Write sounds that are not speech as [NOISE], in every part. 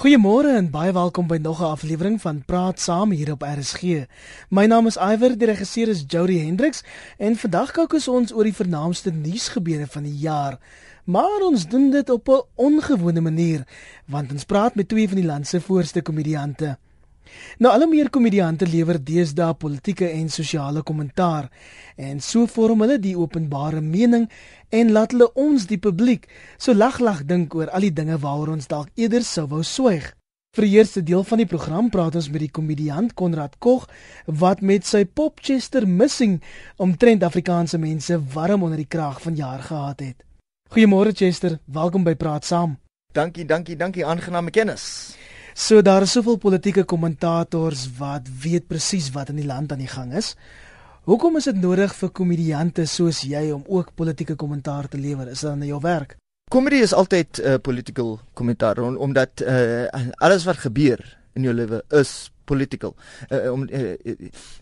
Goeiemôre en baie welkom by nog 'n aflewering van Praat Saam hier op RSG. My naam is Iwer, die regisseur is Jody Hendriks en vandag kyk ons oor die vernaamste nuusgebeure van die jaar. Maar ons doen dit op 'n ongewone manier want ons praat met twee van die land se voorste komediante. Nou al meer komediante lewer deesdae politieke en sosiale kommentaar en so vorm hulle die openbare mening en laat hulle ons die publiek so lag lag dink oor al die dinge waaroor ons dalk eerder sou wou swyg. Vir die eerste deel van die program praat ons met die komediant Konrad Koch wat met sy Popchester Missing omtrent Afrikaanse mense warm onder die kraag van jaar gehad het. Goeiemôre Chester, welkom by Praat Saam. Dankie, dankie, dankie, aangename kennis. So daar is soveel politieke kommentators wat weet presies wat in die land aan die gang is. Hoekom is dit nodig vir komediante soos jy om ook politieke kommentaar te lewer? Is dit dan jou werk? Komedie is altyd 'n uh, political kommentaar om, omdat uh, alles wat gebeur in jou lewe is political. Uh, um, uh,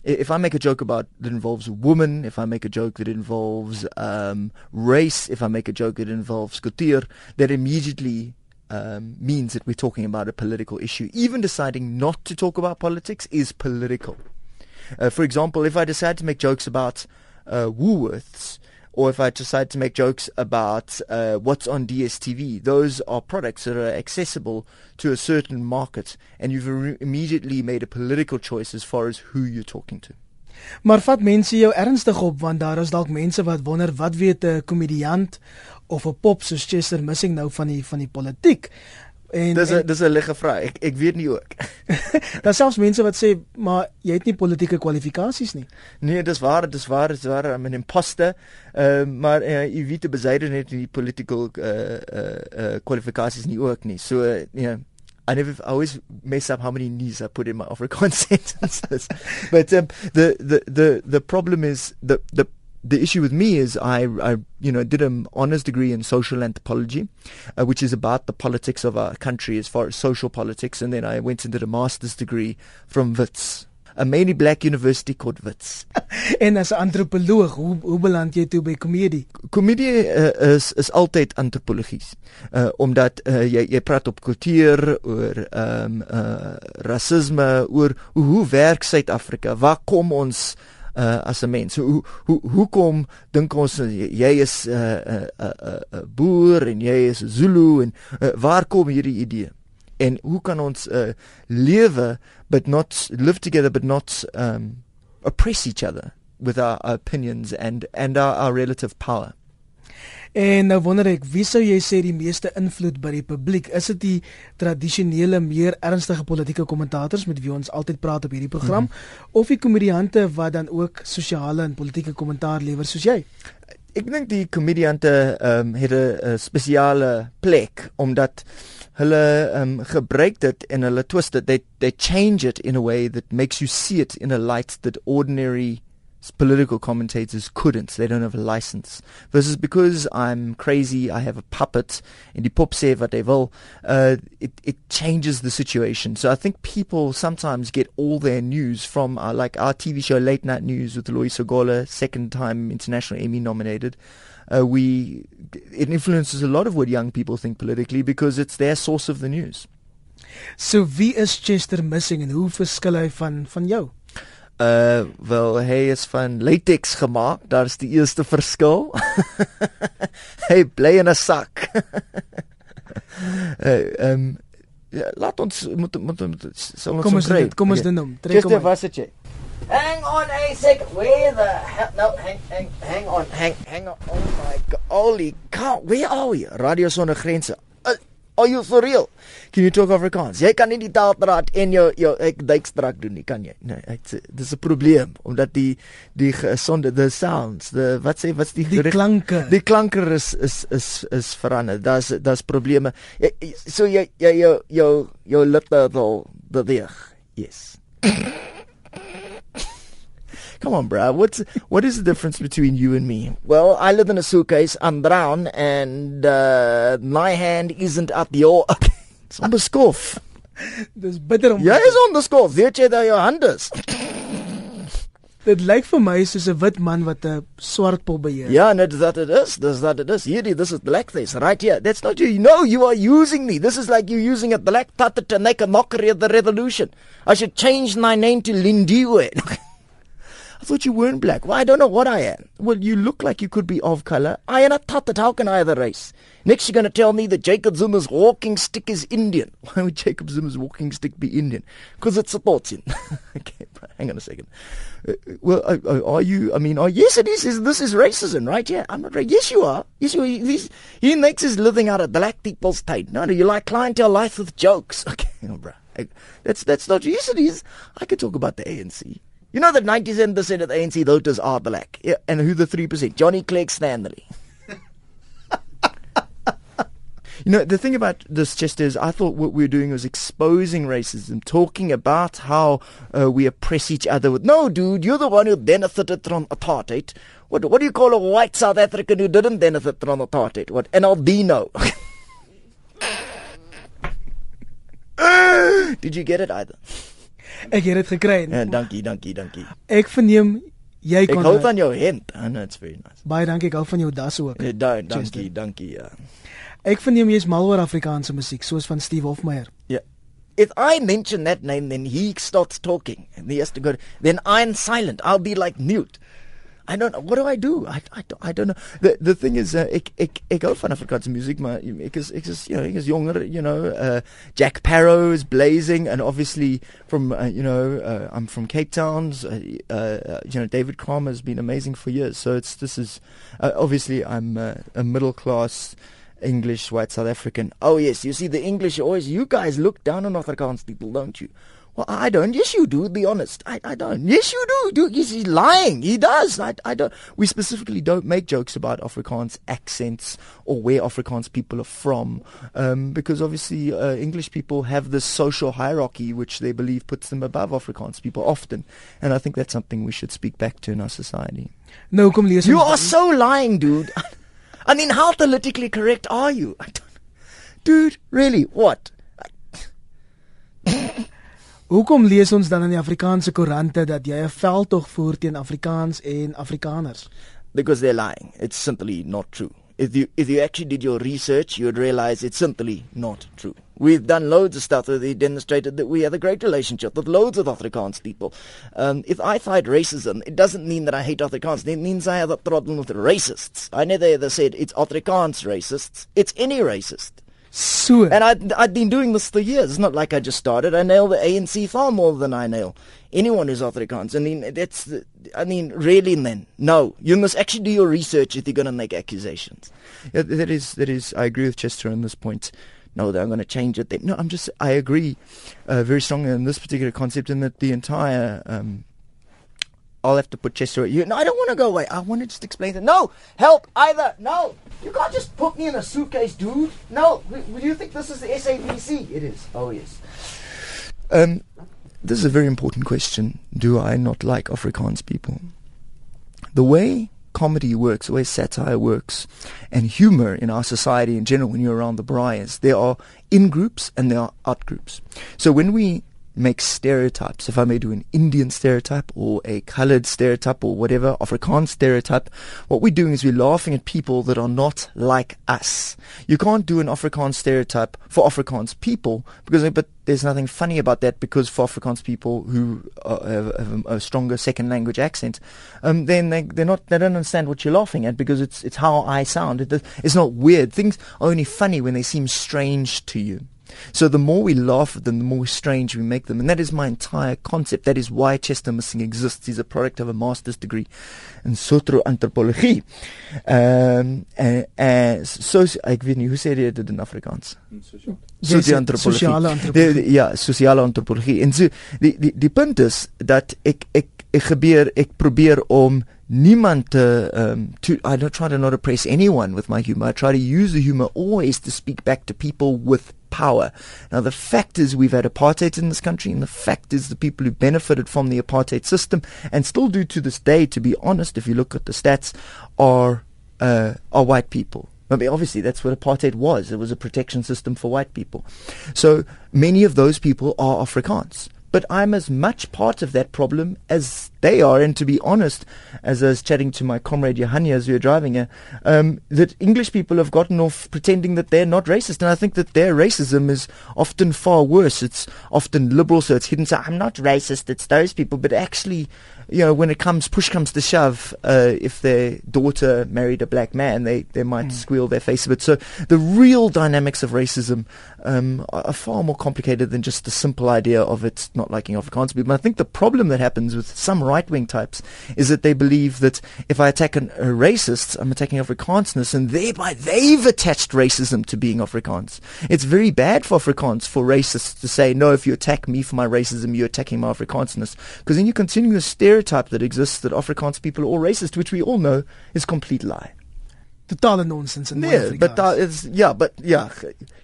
if I make a joke about that involves a woman, if I make a joke that involves um, race, if I make a joke that involves cultuur, that immediately um, means that we're talking about a political issue. Even deciding not to talk about politics is political. Uh, for example, if I decide to make jokes about uh, Woolworths, or if I decide to make jokes about uh, what's on DSTV, those are products that are accessible to a certain market, and you've re- immediately made a political choice as far as who you're talking to. Maar vat mense jou ernstig op want daar is dalk mense wat wonder wat weet 'n komediant of 'n pop soos Chester Missing nou van die van die politiek. En dis 'n dis 'n ligge vraag. Ek ek weet nie ook. [LAUGHS] Daar selfs mense wat sê maar jy het nie politieke kwalifikasies nie. Nee, dis waar, dis waar, dis waar. I'm an imposter. Ehm uh, maar uh, jy weet te besyde net die political uh uh, uh kwalifikasies nie ook nie. So uh, yeah. I never I always mess up how many knees I put in my Afrikaans [LAUGHS] sentences. but um, the the the the problem is the the the issue with me is I, I you know did an honors degree in social anthropology, uh, which is about the politics of our country as far as social politics, and then I went and did a master's degree from Wits, a mainly black university called Wits. [LAUGHS] en as 'n antropoloog, hoe hoe beland jy toe by komedie? Komedie uh, is is altyd antropologies. Uh, omdat uh, jy jy praat op kultuur oor ehm um, uh, rasisme, oor hoe, hoe werk Suid-Afrika? Waar kom ons uh, as 'n mens. So, hoe hoe hoekom dink ons jy is 'n uh, 'n uh, 'n uh, uh, boer en jy is 'n Zulu en uh, waar kom hierdie idee? En hoe kan ons uh, lewe but not live together but not um oppress each other with our, our opinions and and our, our relative power? En nou wonder ek, wie sou jy sê die meeste invloed by die publiek? Is dit die tradisionele meer ernstige politieke kommentators met wie ons altyd praat op hierdie program mm -hmm. of die komediante wat dan ook sosiale en politieke kommentaar lewer soos jy? Ek dink die komediante ehm um, het 'n spesiale plek omdat hulle ehm um, gebruik dit en hulle twist it they they change it in a way that makes you see it in a light that ordinary political commentators couldn't. They don't have a license. Versus because I'm crazy, I have a puppet, in die pop sê wat hy wil, uh, it, it changes the situation. So I think people sometimes get all their news from uh, like our TV show Late Night News with Lois Ogola, second time international Emmy nominated. Uh, we it influences a lot of what young people think politically because it's their source of the news. So wie is Chester Missing en hoe verskil hy van van jou? Uh wel hy is van latex gemaak. Daar's die eerste verskil. [LAUGHS] hy bly in 'n sak. [LAUGHS] uh um ja, laat ons moet moet, moet sal ons kom ons dit kom ons dit noem. Trek kom. Just was it jy? Hang on a sec. Where the hell? No, hang hang hang on. Hang hang on. Oh my god. Holy cow. Where are we? Radio sonder grense. Are you for real? Can you talk Afrikaans? Jy kan nie die taaldraad en jou jou ek duikstrak doen nie, kan jy? Nee, dit is 'n probleem omdat die die gesonde the sounds, the wat sê wat's die die klanke. Die klanke is is is is verander. Daar's daar's probleme. Jy, so jy jy jou jou jou lippe wil beweeg. Yes. Come on, bro. What's what is the difference between you and me? Well, I live in a suitcase. I'm brown, and uh, my hand isn't at [LAUGHS] your. It's on the scoff. Dis bitter om. Jy is on the scoff. Weet jy dat jou hand is? Dit lyk vir my soos 'n wit man wat 'n swart pop beheer. Yeah, and it's that it is. This that it is. Here, this is blackface right here. That's not you. No, you are using me. This is like you using a black tata to make a mockery of the revolution. I should change my name to Lindiwe. [LAUGHS] I thought you weren't black. Well, I don't know what I am. Well, you look like you could be of color. I am a tatat. How can I a race? Next, you're going to tell me that Jacob Zuma's walking stick is Indian. [LAUGHS] Why would Jacob Zuma's walking stick be Indian? Because it supports [LAUGHS] him. okay, hang on a second. Uh, well, uh, uh, are you? I mean, oh, yes, it is. This is racism, right? Yeah, I'm not right. Yes, you are. Yes, you are. He makes his living out of black people's time. No, no, you like clientele life with jokes. [LAUGHS] Okay, oh, bro. That's that's not. Yes, it is. I could talk about the ANC. You know that 97% of the ANC voters are black. Yeah, and who the 3%? Johnny Clegg Stanley. [LAUGHS] you know, the thing about this just is I thought what we were doing was exposing racism, talking about how uh, we oppress each other with, no, dude, you're the one who benefited from apartheid. What, what do you call a white South African who didn't benefit from apartheid? What, an albino? [LAUGHS] Did you get it either? Ek het dit gekry. Ja, dankie, dankie, dankie. Ek verneem jy kon Ek hou van jou hemp. Know it's very nice. Baie dankie, ek hou van jou das ook. Ja, da, dankie, dankie, ja. Ek verneem jy's mal oor Afrikaanse musiek, soos van Steve Hofmeyer. Ja. If I mention that name then he starts talking and he has to go then I'm silent. I'll be like mute. I don't know what do I do? I I I don't know. The the thing is uh, ek ek ek hou van Afrikaanse musiek maar ek is is you know ek is jonger, you know, uh, Jack Parow is blazing and obviously from uh, you know uh, I'm from Cape Town. Uh, uh, you know David Kramer has been amazing for years. So it's this is obviously I'm a middle class English white South African. Oh yes, you see the English always you guys look down on Afrikaans people, don't you? Well, I don't. Yes, you do. Be honest. I, I don't. Yes, you do. do. Yes, he's lying. He does. I, I don't. We specifically don't make jokes about Afrikaans accents or where Afrikaans people are from, um, because obviously uh, English people have this social hierarchy which they believe puts them above Afrikaans people often, and I think that's something we should speak back to in our society. No, come You are so lying, dude. [LAUGHS] I mean, how politically correct are you? Dude, really? What? [LAUGHS] Hoekom lees ons dan in die Afrikaanse koerante dat jy 'n veldtog voer teen Afrikaans en Afrikaners? Because they're lying. It's simply not true. If you if you actually did your research, you would realize it's simply not true. We've done loads of stuff that demonstrated that we have a great relationship with loads of Afrikaans people. Um, if I fight racism, it doesn't mean that I hate Afrikaans. It means I have a problem with racists. I never ever said it's Afrikaans racists. It's any racist. So and I'd, I'd been doing this for years. It's not like I just started. I nail the ANC far more than I nail anyone who's Afrikaans. I mean, that's the, I mean, really, then no, you must actually do your research if you're going to make accusations. Yeah, that is that is. I agree with Chester on this point. No, they're going to change it. No, I'm just. I agree uh, very strongly on this particular concept, and that the entire um, I'll have to put Chester at you. No, I don't want to go away. I want to just explain it. No, help either. No, you can't just put me in a suitcase, dude. No, do you think this is the SABC? It is. Oh yes. Um, this is a very important question. Do I not like Afrikaans people? The way comedy works, the way satire works, and humor in our society in general, when you're around the briars, there are in groups and there are out groups. So when we make stereotypes. If I may do an Indian stereotype or a colored stereotype or whatever, Afrikaans stereotype, what we're doing is we're laughing at people that are not like us. You can't do an Afrikaans stereotype for Afrikaans people because, but there's nothing funny about that because for Afrikaans people who have, have a stronger second language accent, um, then they, they're not, they don't understand what you're laughing at because it's, it's how I sound. It, it's not weird. Things are only funny when they seem strange to you. So the more we laugh at them, the more strange we make them. And that is my entire concept. That is why Chester Missing exists. He's a product of a master's degree in sotro anthropologie. Um, and, and so, ek weet nie, hoe sê jy dit in Afrikaans? Sosio-antropologie. Ja, sosiale antropologie. En so die die die punt is dat ek ek ek gebeur ek probeer om niemand te um to I don't try to not oppress anyone with my humor. I try to use the humor always to speak back to people with power. Now the fact is we've had apartheid in this country and the fact is the people who benefited from the apartheid system and still do to this day to be honest if you look at the stats are uh, are white people. I mean, obviously, that's what apartheid was. It was a protection system for white people. So many of those people are Afrikaans but I'm as much part of that problem as they are. And to be honest, as I was chatting to my comrade Johannia as we were driving here, um, that English people have gotten off pretending that they're not racist. And I think that their racism is often far worse. It's often liberal, so it's hidden. So I'm not racist, it's those people. But actually, you know, when it comes, push comes to shove, uh, if their daughter married a black man, they, they might mm. squeal their face a bit. So the real dynamics of racism um, are far more complicated than just the simple idea of it's not liking Afrikaans people. I think the problem that happens with some right-wing types is that they believe that if I attack an, a racist, I'm attacking Afrikaansness, and thereby they've attached racism to being Afrikaans. It's very bad for Afrikaans, for racists to say, no, if you attack me for my racism, you're attacking my Afrikaansness. Because then you continue the stereotype that exists that Afrikaans people are all racist, which we all know is complete lie. Totale nonsens in nee, but daar is ja, but ja,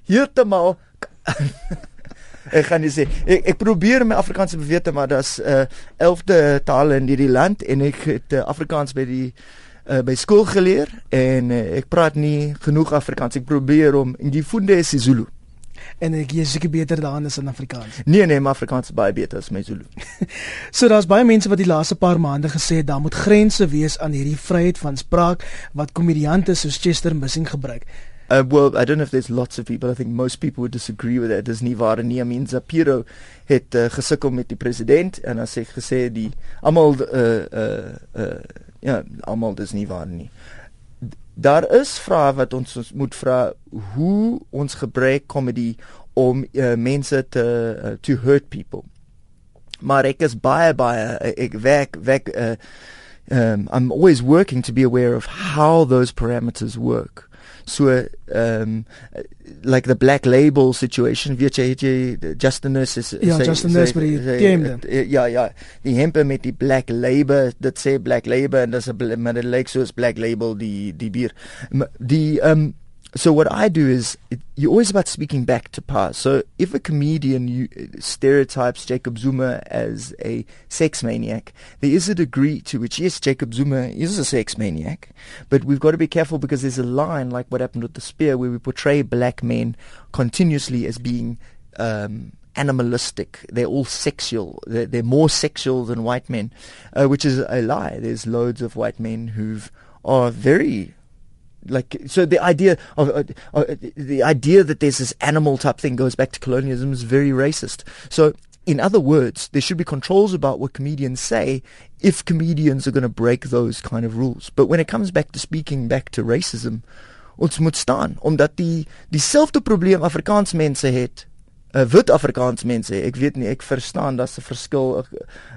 heeltemal [LAUGHS] ek gaan nie sê ek ek probeer my Afrikaans bewete maar daar's 'n uh, 11de tale in hierdie land en ek het uh, Afrikaans by die uh, by skool geleer en uh, ek praat nie genoeg Afrikaans ek probeer om in die funde is Zulu en ek is seker beter daarin as in Afrikaans. Nee nee, maar Afrikaans is baie beter as my Zulu. [LAUGHS] so daar's baie mense wat die laaste paar maande gesê het daar moet grense wees aan hierdie vryheid van spraak wat komediante soos Chester Missing gebruik. Uh, well, I don't know if there's lots of people. I think most people would disagree with that. Dis nie waar nie. I mean, Zapiro het uh, gesukkel met die president en hy sê gesê die almal uh uh uh ja, almal dis nie waar nie. Daar is vrae wat ons, ons moet vra hoe ons gebruik comedy om uh, mense te uh, to hurt people. Maar ek is baie baie ek werk werk uh, um, I'm always working to be aware of how those parameters work so um like the black label situation weet jy het jy Justin Nurse is ja say, Justin Nurse by die game ja ja. Die hempe met die black label dit sê black label en dis 'n maar dit lyk soos black label die die bier. Die um so what I do is it, you're always about speaking back to power. So if a comedian you, stereotypes Jacob Zuma as a sex maniac, there is a degree to which yes, Jacob Zuma is a sex maniac, but we've got to be careful because there's a line like what happened with the spear where we portray black men continuously as being um, animalistic. They're all sexual. They're, they're, more sexual than white men, uh, which is a lie. There's loads of white men who are very like so the idea of uh, uh, the idea that there's this animal type thing goes back to colonialism is very racist. So in other words there should be controls about what comedians say if comedians are going to break those kind of rules. But when it comes back to speaking back to racism ons moet staan omdat die dieselfde probleem Afrikaans mense het uh, wit Afrikaans mense. Ek weet nie, ek verstaan daar's 'n verskil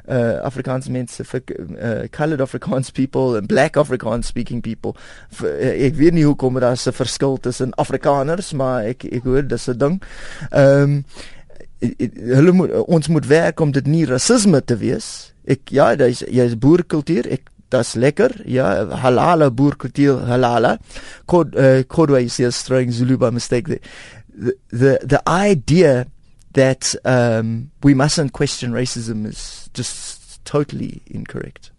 uh Afrikaans mense vir uh, colored Afrikaans people and black Afrikaans speaking people. V, uh, ek weet nie hoekom daar 'n verskil tussen Afrikaners, maar ek ek hoor dis 'n ding. Ehm um, hulle moet ons moet werk om dit nie rasisme te wees. Ek ja, dis jy's boerkultuur. Ek Das lekker, ja, halala boerkultuur, halala. Kod uh, kodwa is hier throwing Zulu by mistake there the the idea that um, we mustn't question racism is just totally incorrect.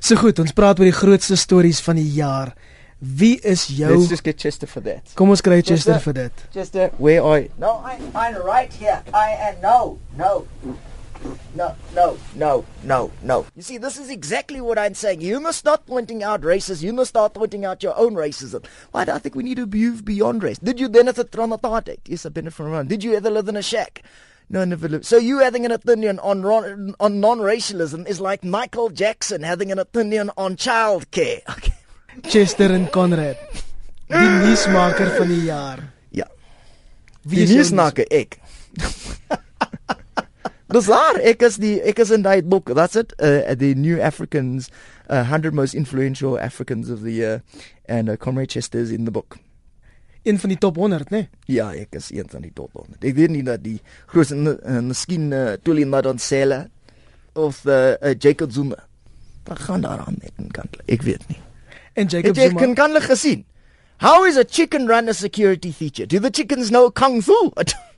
So goed, ons praat oor die grootste stories van die jaar. Wie is jou Let's just get Chester for that. Kom ons kry Chester, Chester vir dit. Chester, where are you? No, I I'm right here. I am no, no. No, no, no, no, no. You see, this is exactly what I'm saying. You must start pointing out races. You must start pointing out your own racism. Why do I think we need to move beyond race? Did you benefit from apartheid? Yes, I benefited from it. Did you ever live in a shack? No, I never lived. So you having an opinion on on non-racialism is like Michael Jackson having an opinion on childcare. [LAUGHS] Okay. Chester en Conrad. [LAUGHS] Die nuusmaker van die jaar. Ja. Wie die nuusmaker ek. [LAUGHS] Dis waar. Ek is die ek is in daai boek. That's it. Uh, the New Africans uh, 100 most influential Africans of the year and uh, Comrade Chester is in the book. Een van die top 100, né? Nee? Ja, ek is een van die top 100. Ek weet nie dat die groot uh, miskien uh, Tuli Madonsela of the uh, Jacob Zuma. Wat gaan daar aan met kan ek weet nie. En Jacob Zuma. Ek kan kan hulle gesien. How is a chicken run a security feature? Do the chickens know kung fu? [LAUGHS]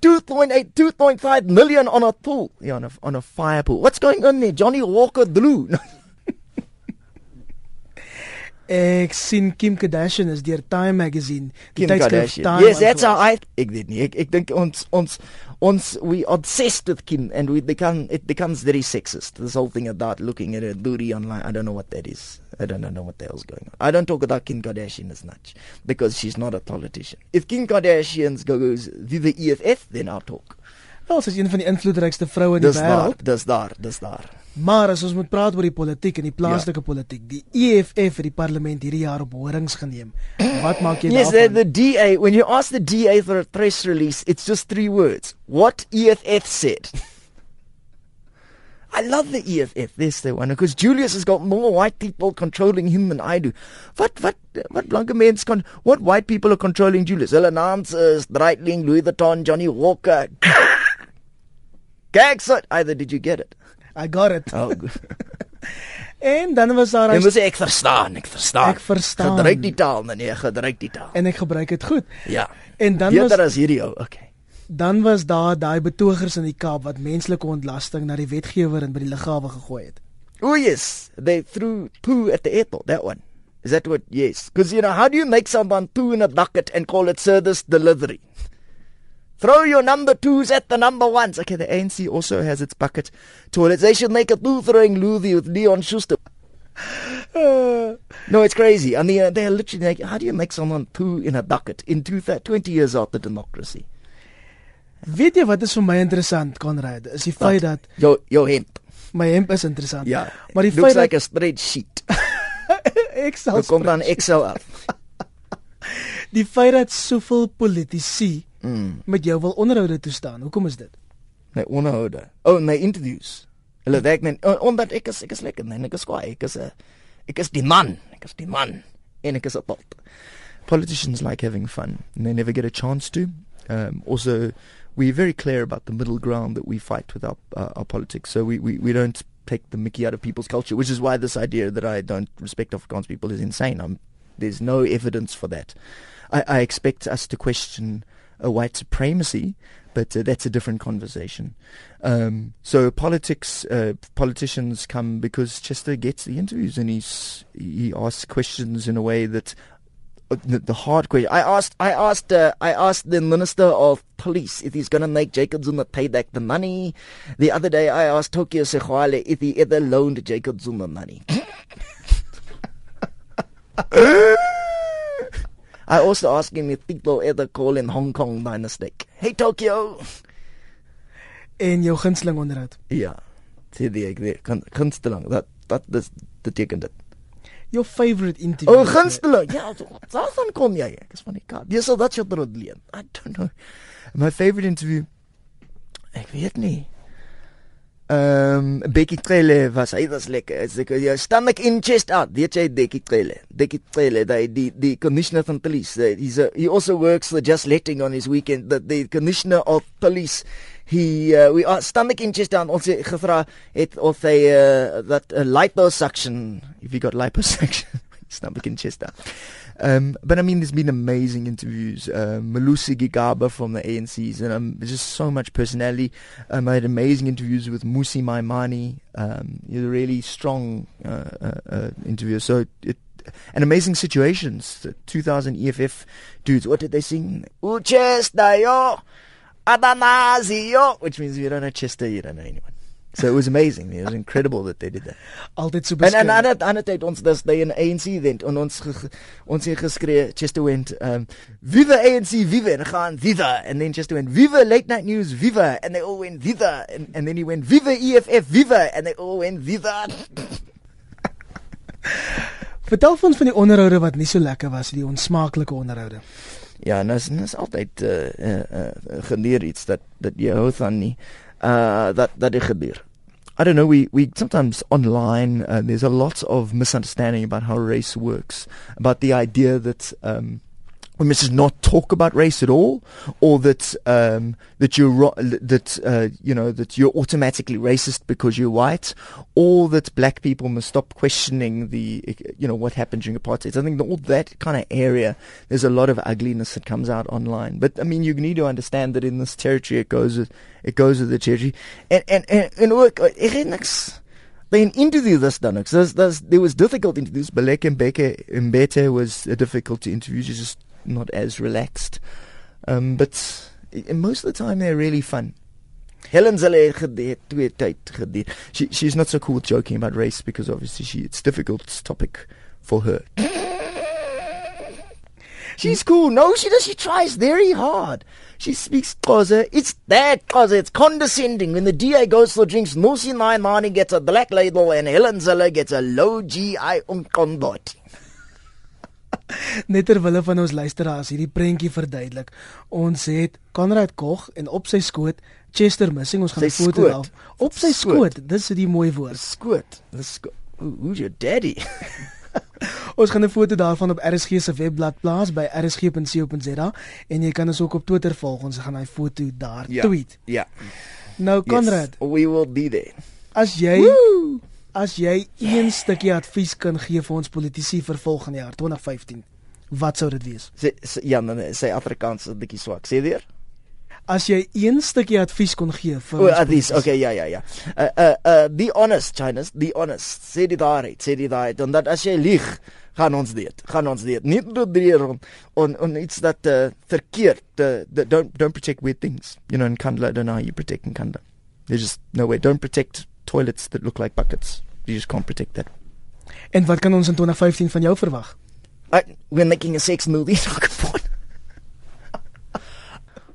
2.8, 2.5 million on a pool. Yeah, on a, on a fire pool. What's going on there? Johnny Walker Drew. [LAUGHS] Ek sien Kim Kardashian is deur Time magazine. Kim Kardashian. Yes, that's how I ek weet nie. Ek ek dink ons ons ons we obsessed with Kim and we become it becomes very sexist. This whole thing about looking at her booty online. I don't know what that is. I don't know what the hell's going on. I don't talk about Kim Kardashian as much because she's not a politician. If Kim Kardashian goes the EFF, then I'll talk. Wel, sy is een van die invloedrykste vroue in die wêreld. Dis daar, dis daar. Maar as ons moet praat oor die politiek en die plaaslike ja. politiek, die EFF het die parlement hierdie jaar op horings geneem. Wat maak jy yes, daarvan? Yes, the, the DA, when you ask the DA for a press release, it's just three words. What EFF said. I love the EFF, this the one, because Julius has got more white people controlling him than I do. What, what, what blanke mens con- what white people are controlling Julius? Hulle naams is Breitling, Louis Vuitton, Johnny Walker. [LAUGHS] Gags either did you get it? I got it. Oh, [LAUGHS] en dan was daar Jy moet sê ek verstaan, ek verstaan. Ek verstaan. Gebruik die taal, nee, gebruik die taal. En ek gebruik dit goed. Ja. En dan Beter was Beter as hierdie ou. Okay. Dan was daar daai betogers in die Kaap wat menslike ontlasting na die wetgewer en by die lughawe gegooi het. Oh yes, they threw poo at the airport, that one. Is that what? Yes. Because, you know, how do you make someone poo in a bucket and call it service delivery? Throw your number twos at the number ones. Okay, the ANC also has its bucket toilets. They should make a poo throwing Luthi with Leon Schuster. Uh, [SIGHS] no, it's crazy. I mean, they're literally like, how do you make someone poo in a bucket in two, 20 years after democracy? Weet jy wat is vir my interessant, Konrad? Is die feit dat jou jou hemp. My hemp is interessant. Ja. Maar die feit dat like a spreadsheet. [LAUGHS] Excel. Kom dan Excel af. [LAUGHS] die feit dat soveel politici mm. met jou wil onderhoude toe staan. Hoekom is dit? My onderhoude. Oh, my interviews. Hulle werk net omdat ek is ek is lekker, nee, ek is kwaai. Ek is 'n ek is die man. Ek is die man. En ek is op pad. Politicians like having fun and they never get a chance to. Um, also we're very clear about the middle ground that we fight with our, uh, our politics. So we, we, we don't take the mickey out of people's culture, which is why this idea that I don't respect Afrikaans people is insane. I'm, there's no evidence for that. I, I expect us to question a white supremacy, but uh, that's a different conversation. Um, so politics, uh, politicians come because Chester gets the interviews and he's, he asks questions in a way that the, the hard question. I asked, I asked, uh, I asked the minister of police if he's going to make Jacob Zuma pay back the money. The other day, I asked Tokyo Sexwale if he ever loaned Jacob Zuma money. [LAUGHS] [LAUGHS] I also him if people ever call in Hong Kong dynasty. Hey Tokyo. En jou gunsteling onderhoud. Ja. Sê die ek weet gunsteling. Dat dat dis beteken dit. Your favorite interview. Oh, gunsteling. Ja, waarvan kom jy? Ek is van die Kaap. Dis al dat jy probleem. I don't know. My favorite interview. Ek weet nie. Ehm um, Becky Trele was was lekker. Ek jy stomach in chest out. Weet jy Becky Trele? Becky Trele, die die die commissioner van police. He's a, he also works for just letting on his weekend. The the commissioner of police he uh, we are stomach inches down ons gevra het of hy uh, that uh, liposuction if you got liposuction [LAUGHS] stomach inches down um, but I mean there's been amazing interviews. Uh, Malusi Gigaba from the ANCs and um, there's just so much personality. Um, I had amazing interviews with Musi Maimani um, he's a really strong uh, uh, uh, interviewer. So it, and amazing situations. The 2000 EFF dudes what did they sing? Uchestayo Adanazio, which means you don't know Chester, you don't know anyone. So it was amazing. It was incredible that they did that. Altyd so beskryf. En en ander ander tyd ons dis by 'n ANC event en ons ons het geskree Chester went um Viva ANC Viva en gaan Viva and then Chester went Viva late night news Viva and they all went Viva and and then he went Viva EFF Viva and they all went Viva. [LAUGHS] Vertel ons van die onderhoude wat nie so lekker was, die onsmaaklike onderhoude. Ja, en is is altyd uh, uh, uh, geleer iets dat dat jy hou van nie. Uh dat dat dit gebeur. I don't know we we sometimes online uh, there's a lot of misunderstanding about how race works, about the idea that um we must not talk about race at all, or that um, that you're that uh, you know that you're automatically racist because you're white, or that black people must stop questioning the you know what happened during apartheid. I think all that kind of area, there's a lot of ugliness that comes out online. But I mean, you need to understand that in this territory, it goes with, it goes with the territory, and and and, and look, then interview this. There's, there's, there was difficult interviews. Balek Mbete was a difficult to interview. She's just not as relaxed. Um, but most of the time they're really fun. Helen gedeed. She she's not so cool with joking about race because obviously she it's difficult topic for her. She's cool. No, she does. She tries very hard. She speaks Xhosa. It's that Xhosa. It's condescending. When the DA goes for drinks, Nosi Naimani gets a black label and Helen Zille gets a low GI unkondot. [LAUGHS] Net terwille van ons luisteraars hierdie prentjie verduidelik. Ons het Konrad Koch en op sy skoot Chester Missing. Ons gaan 'n foto daar op sy skoot. skoot. Dis 'n mooi woord. Skoot. Dis who's your daddy? [LAUGHS] ons gaan 'n foto daarvan op RSG se webblad plaas by rsg.co.za en jy kan ons ook op Twitter volg. Ons gaan hy foto daar ja, tweet. Ja. Nou Konrad, yes, we will be there. As jy Woo! As jy een stukkie advies kan gee vir ons politici vir volgende jaar 2015, wat sou dit wees? Sê ja, dan sê Afrikaans 'n bietjie swak. Sê weer? as jy een stukkie advies kon gee vir oh, advies. okay ja ja ja. Uh uh, uh be honest Chinese be honest. Sê dit daar sê dit daar dan dat as jy lieg gaan ons dit gaan ons dit. Nie drie rond on on iets dat uh, verkeerd uh, don't don't protect weird things. You know in Kandla don't know how you protect in Kandla. There's just no way. Don't protect toilets that look like buckets you just can't protect that en wat kan ons in 2015 van jou verwag I, we're making a sex movie [LAUGHS] talk about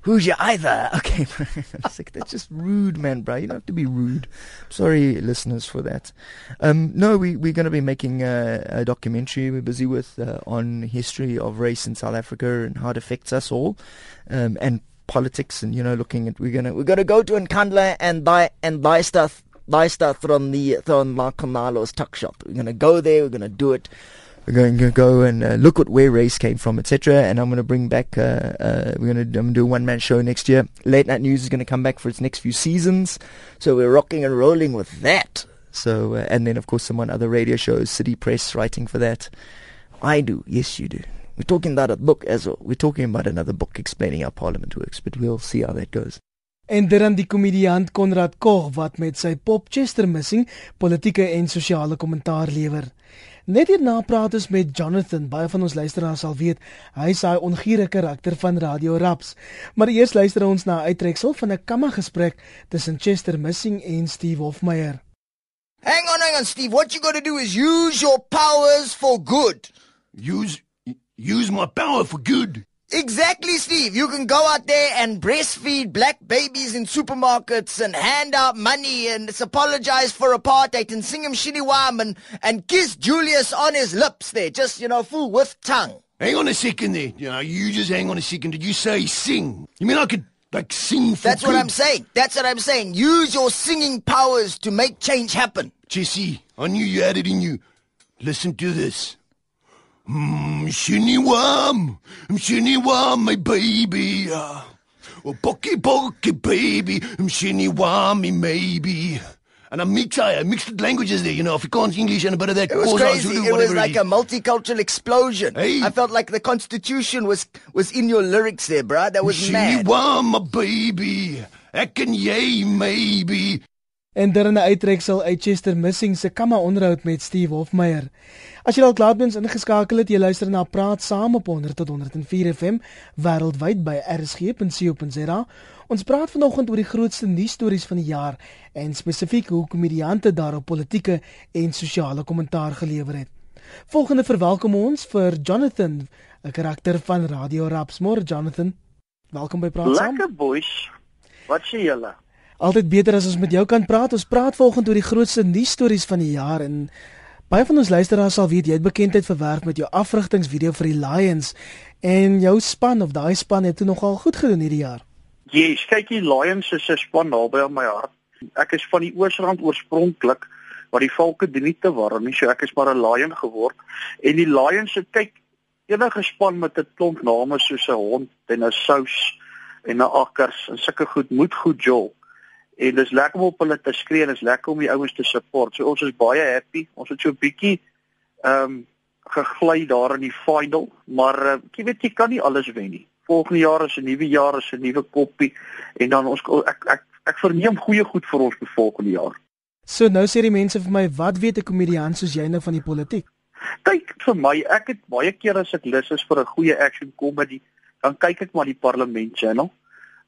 who's your either? Okay, [LAUGHS] like, that's just rude, man, bro. You don't have to be rude. Sorry, listeners, for that. Um, no, we we're going to be making a, a, documentary. We're busy with uh, on history of race in South Africa and how it affects us all, um, and politics, and you know, looking at we're gonna we're gonna go to Nkandla and buy and buy stuff stuff from the from Marconalo's tuck shop. We're gonna go there. We're gonna do it. We're going to go and uh, look at where race came from, etc. And I'm going to bring back. Uh, uh, we're going to do a one man show next year. Late Night News is going to come back for its next few seasons. So we're rocking and rolling with that. So uh, and then of course some other radio shows, City Press writing for that. I do, yes you do. We're talking about a book as well. We're talking about another book explaining how Parliament works, but we'll see how that goes. En dan die komediant Konrad Koch wat met sy pop Chester Missing politieke en sosiale kommentaar lewer. Net hierna praat ons met Jonathan. Baie van ons luisteraars sal weet, hy is daai ongiere karakter van Radio Raps. Maar eers luister ons na 'n uittreksel van 'n kamma gesprek tussen Chester Missing en Steve Hofmeyer. Hang on, hang on, Steve. What you got to do is use your powers for good. Use use my power for good. Exactly, Steve. You can go out there and breastfeed black babies in supermarkets and hand out money and apologize for apartheid and sing him shiniwam and, and kiss Julius on his lips there, just, you know, full with tongue. Hang on a second there. You know, you just hang on a second. Did you say sing? You mean I could, like, sing for That's good? what I'm saying. That's what I'm saying. Use your singing powers to make change happen. Jesse, I knew you had it in you. Listen to this. Mmm, Shiniwam, Shiniwam, my baby. Uh, oh, Pocky, Pocky, baby, Shiniwam, me maybe. And I mix, I mixed languages there, you know, Afrikaans, English, and a bit of that. It was crazy. Zulu, it was like a multicultural explosion. Hey. I felt like the Constitution was was in your lyrics there, bruh. That was mad. Shiniwam, my baby. Ek en jy, maybe. En dan 'n uittreksel uit Chester Missing se kamma onderhoud met Steve Hofmeyer. As jy dalk laatmens ingeskakel het, jy luister na Praat Saam op 100 tot 104 FM wêreldwyd by rsg.co.za. Ons praat vanoggend oor die grootste nuusstories van die jaar en spesifiek hoe komediante daarop politieke en sosiale kommentaar gelewer het. Volgende verwelkom ons vir Jonathan, 'n karakter van Radio Rapsmore. Jonathan, welkom by Praat Saam. Lekker boys. Wat sê julle? Altyd beter as ons met jou kan praat. Ons praat volgens oor die grootste nuusstories van die jaar en baie van ons luisteraars sal weet jy het bekendheid verwerf met jou afrigtingsvideo vir die Lions en jou span of daai span het toe nogal goed gedoen hierdie jaar. Yes, kyk die Lions is 'n span naby aan my hart. Ek is van die Oosrand oorspronklik, maar die valke doen nie te warm nie, so ek is maar 'n Lion geword. En die Lions se kyk enige span met 'n klomp name soos 'n hond en 'n sous en 'n akkers en sulke goed moet goed jol en dis lekker om op hulle te skree en dis lekker om die ouens te support. So ons is baie happy. Ons het so 'n bietjie ehm um, gegly daar in die final, maar uh, jy weet jy kan nie alles wen nie. Volgende jaar is 'n nuwe jaar, is 'n nuwe koppie en dan ons ek ek ek verneem goeie goed vir ons vir volgende jaar. So nou sê die mense vir my, wat weet 'n komediant soos jy nou van die politiek? Kyk vir my, ek het baie keer as ek lus is vir 'n goeie action comedy, dan kyk ek maar die Parlement Channel.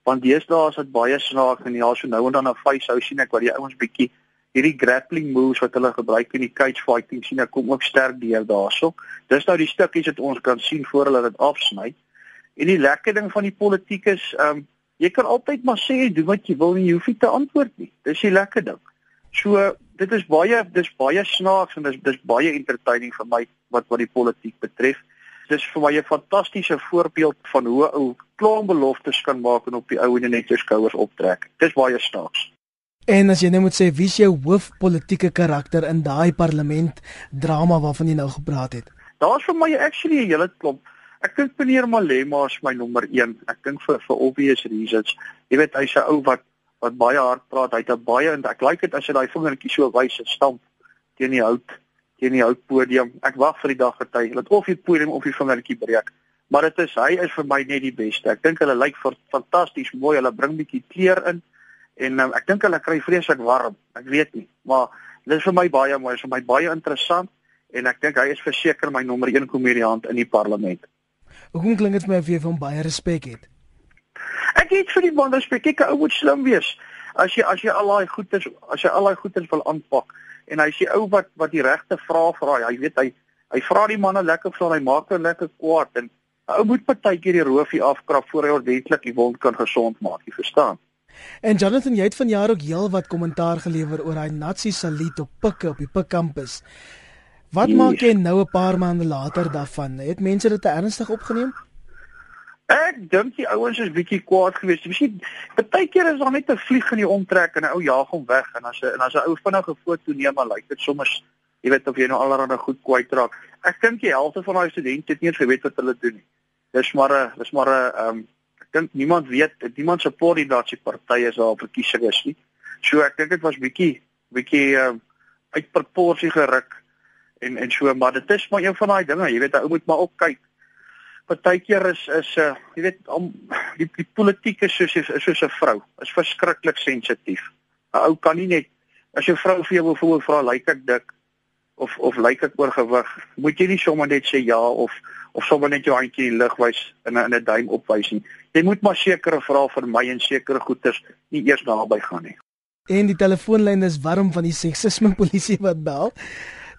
Want deesdae is dit baie snaaks en ja, so nou en dan 'n face hou sien ek wat die ouens bietjie hierdie grappling moves wat hulle gebruik in die cage fighting sien ek kom ook sterk deur daarso. Dis nou die stukkies wat ons kan sien voor hulle dit afsny. En die lekker ding van die politiek is, ehm um, jy kan altyd maar sê doen wat jy wil en jy hoef nie te antwoord nie. Dis die lekker ding. So dit is baie dis baie snaaks en dis dis baie entertaining vir my wat wat die politiek betref. Dis vir my 'n fantastiese voorbeeld van hoe 'n ou klomp beloftes kan maak en op die ou en net jou skouers optrek. Dis baie snaaks. En as jy nou moet sê wie is jou hoofpolitiese karakter in daai parlement drama waarvan jy nou gepraat het? Daar's vir my actually 'n hele klomp. Ek dink meneer Malema is my nommer 1. Ek dink vir vir obvious reasons. Jy weet hy's 'n ou wat wat baie hard praat. Hy het baie en ek like dit as hy daai vingertjie so wys en stamp teen die hout, teen die houtpodium. Ek wag vir die dag dat hy laat of die podium of die vingertjie breek. Maar dit is hy is vir my net die beste. Ek dink hulle lyk fantasties mooi. Hulle bring bietjie kleur in en um, ek dink hulle kry vreeslik warm. Ek weet nie, maar dit is vir my baie mooi. Is vir my baie interessant en ek dink hy is verseker my nommer 1 komediant in die parlement. Hoekom klink dit my of jy van baie respek het? Ek het vir die man respek. Kyk, ou moet slim wees. As jy as jy al daai goeders as jy al daai goeders wil aanpak en hy sê ou wat wat die regte vrae vra, hy weet hy hy vra die manne lekker vra, hy maak hom lekker kwaad en 'n ou moet partykeer die roofie afkrap voor hy ordentlik die wond kan gesond maak, jy verstaan? En Jonathan, jy het vanjaar ook heel wat kommentaar gelewer oor daai Nazi saluut op Pikke op die Pik kampus. Wat yes. maak jy nou 'n paar maande later daarvan? Het mense dit ernstig opgeneem? Ek dink die ouens is bietjie kwaad geweest. Miskien partykeer is daar net 'n vlieg in die omtrek en 'n ou jaag hom weg en as 'n en as 'n ou vinnige foto neem, maar lyk dit sommer jy weet of jy nou allerhande goed kwyt raak. Ek dink die helfte van daai studente het nie eens geweet wat hulle doen nie. Dis maar 'n dis maar 'n ehm um, ek dink niemand weet, niemand support die Nazi party as daar verkiesing is nie. So ek dink dit was bietjie bietjie ehm um, uit proporsie geruk en en so maar dit is maar een van daai dinge, jy weet, ou moet maar opkyk partykeer is is 'n uh, eh, jy weet om die, die politiek is soos is soos 'n vrou is verskriklik sensitief. 'n Ou kan nie net as jou vrou vir jou wil vra lyk ek dik of of lyk ek oorgewig, moet jy nie sommer net sê ja of of sommer net jou handjie in die lug wys en 'n 'n duim opwys nie. Jy moet maar sekere vrae vir my en sekere goeters nie eers naby gaan nie. En die telefoonlyn is warm van die seksisme polisie wat bel.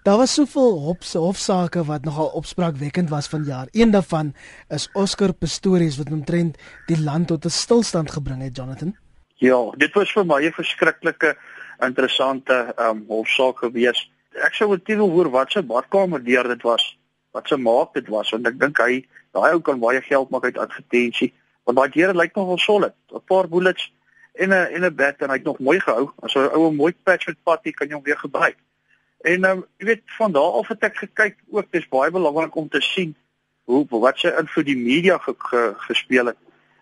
Daar was soveel hofse hofsaake wat nogal opspraakwekkend was vanjaar. Een daarvan is Oscar Pistorius wat omtrent die land tot 'n stilstand gebring het, Jonathan. Ja, dit was vir my 'n verskriklike interessante um hofsaak gewees. Ek sou wil teen hoor wat se badkamer deur dit was. Wat se maak dit was want ek dink hy daai ou kan baie geld maak uit advertensie. Want daai deur lyk nogal solid. 'n Paar bullets en 'n en 'n bed en hy het nog mooi gehou. As 'n ou mooi patch met patty kan jy hom weer gebruik. En um, jy weet van daar af het ek gekyk ook dis baie belangrik om te sien hoe wat se invloed die media ge, ge, gespeel het.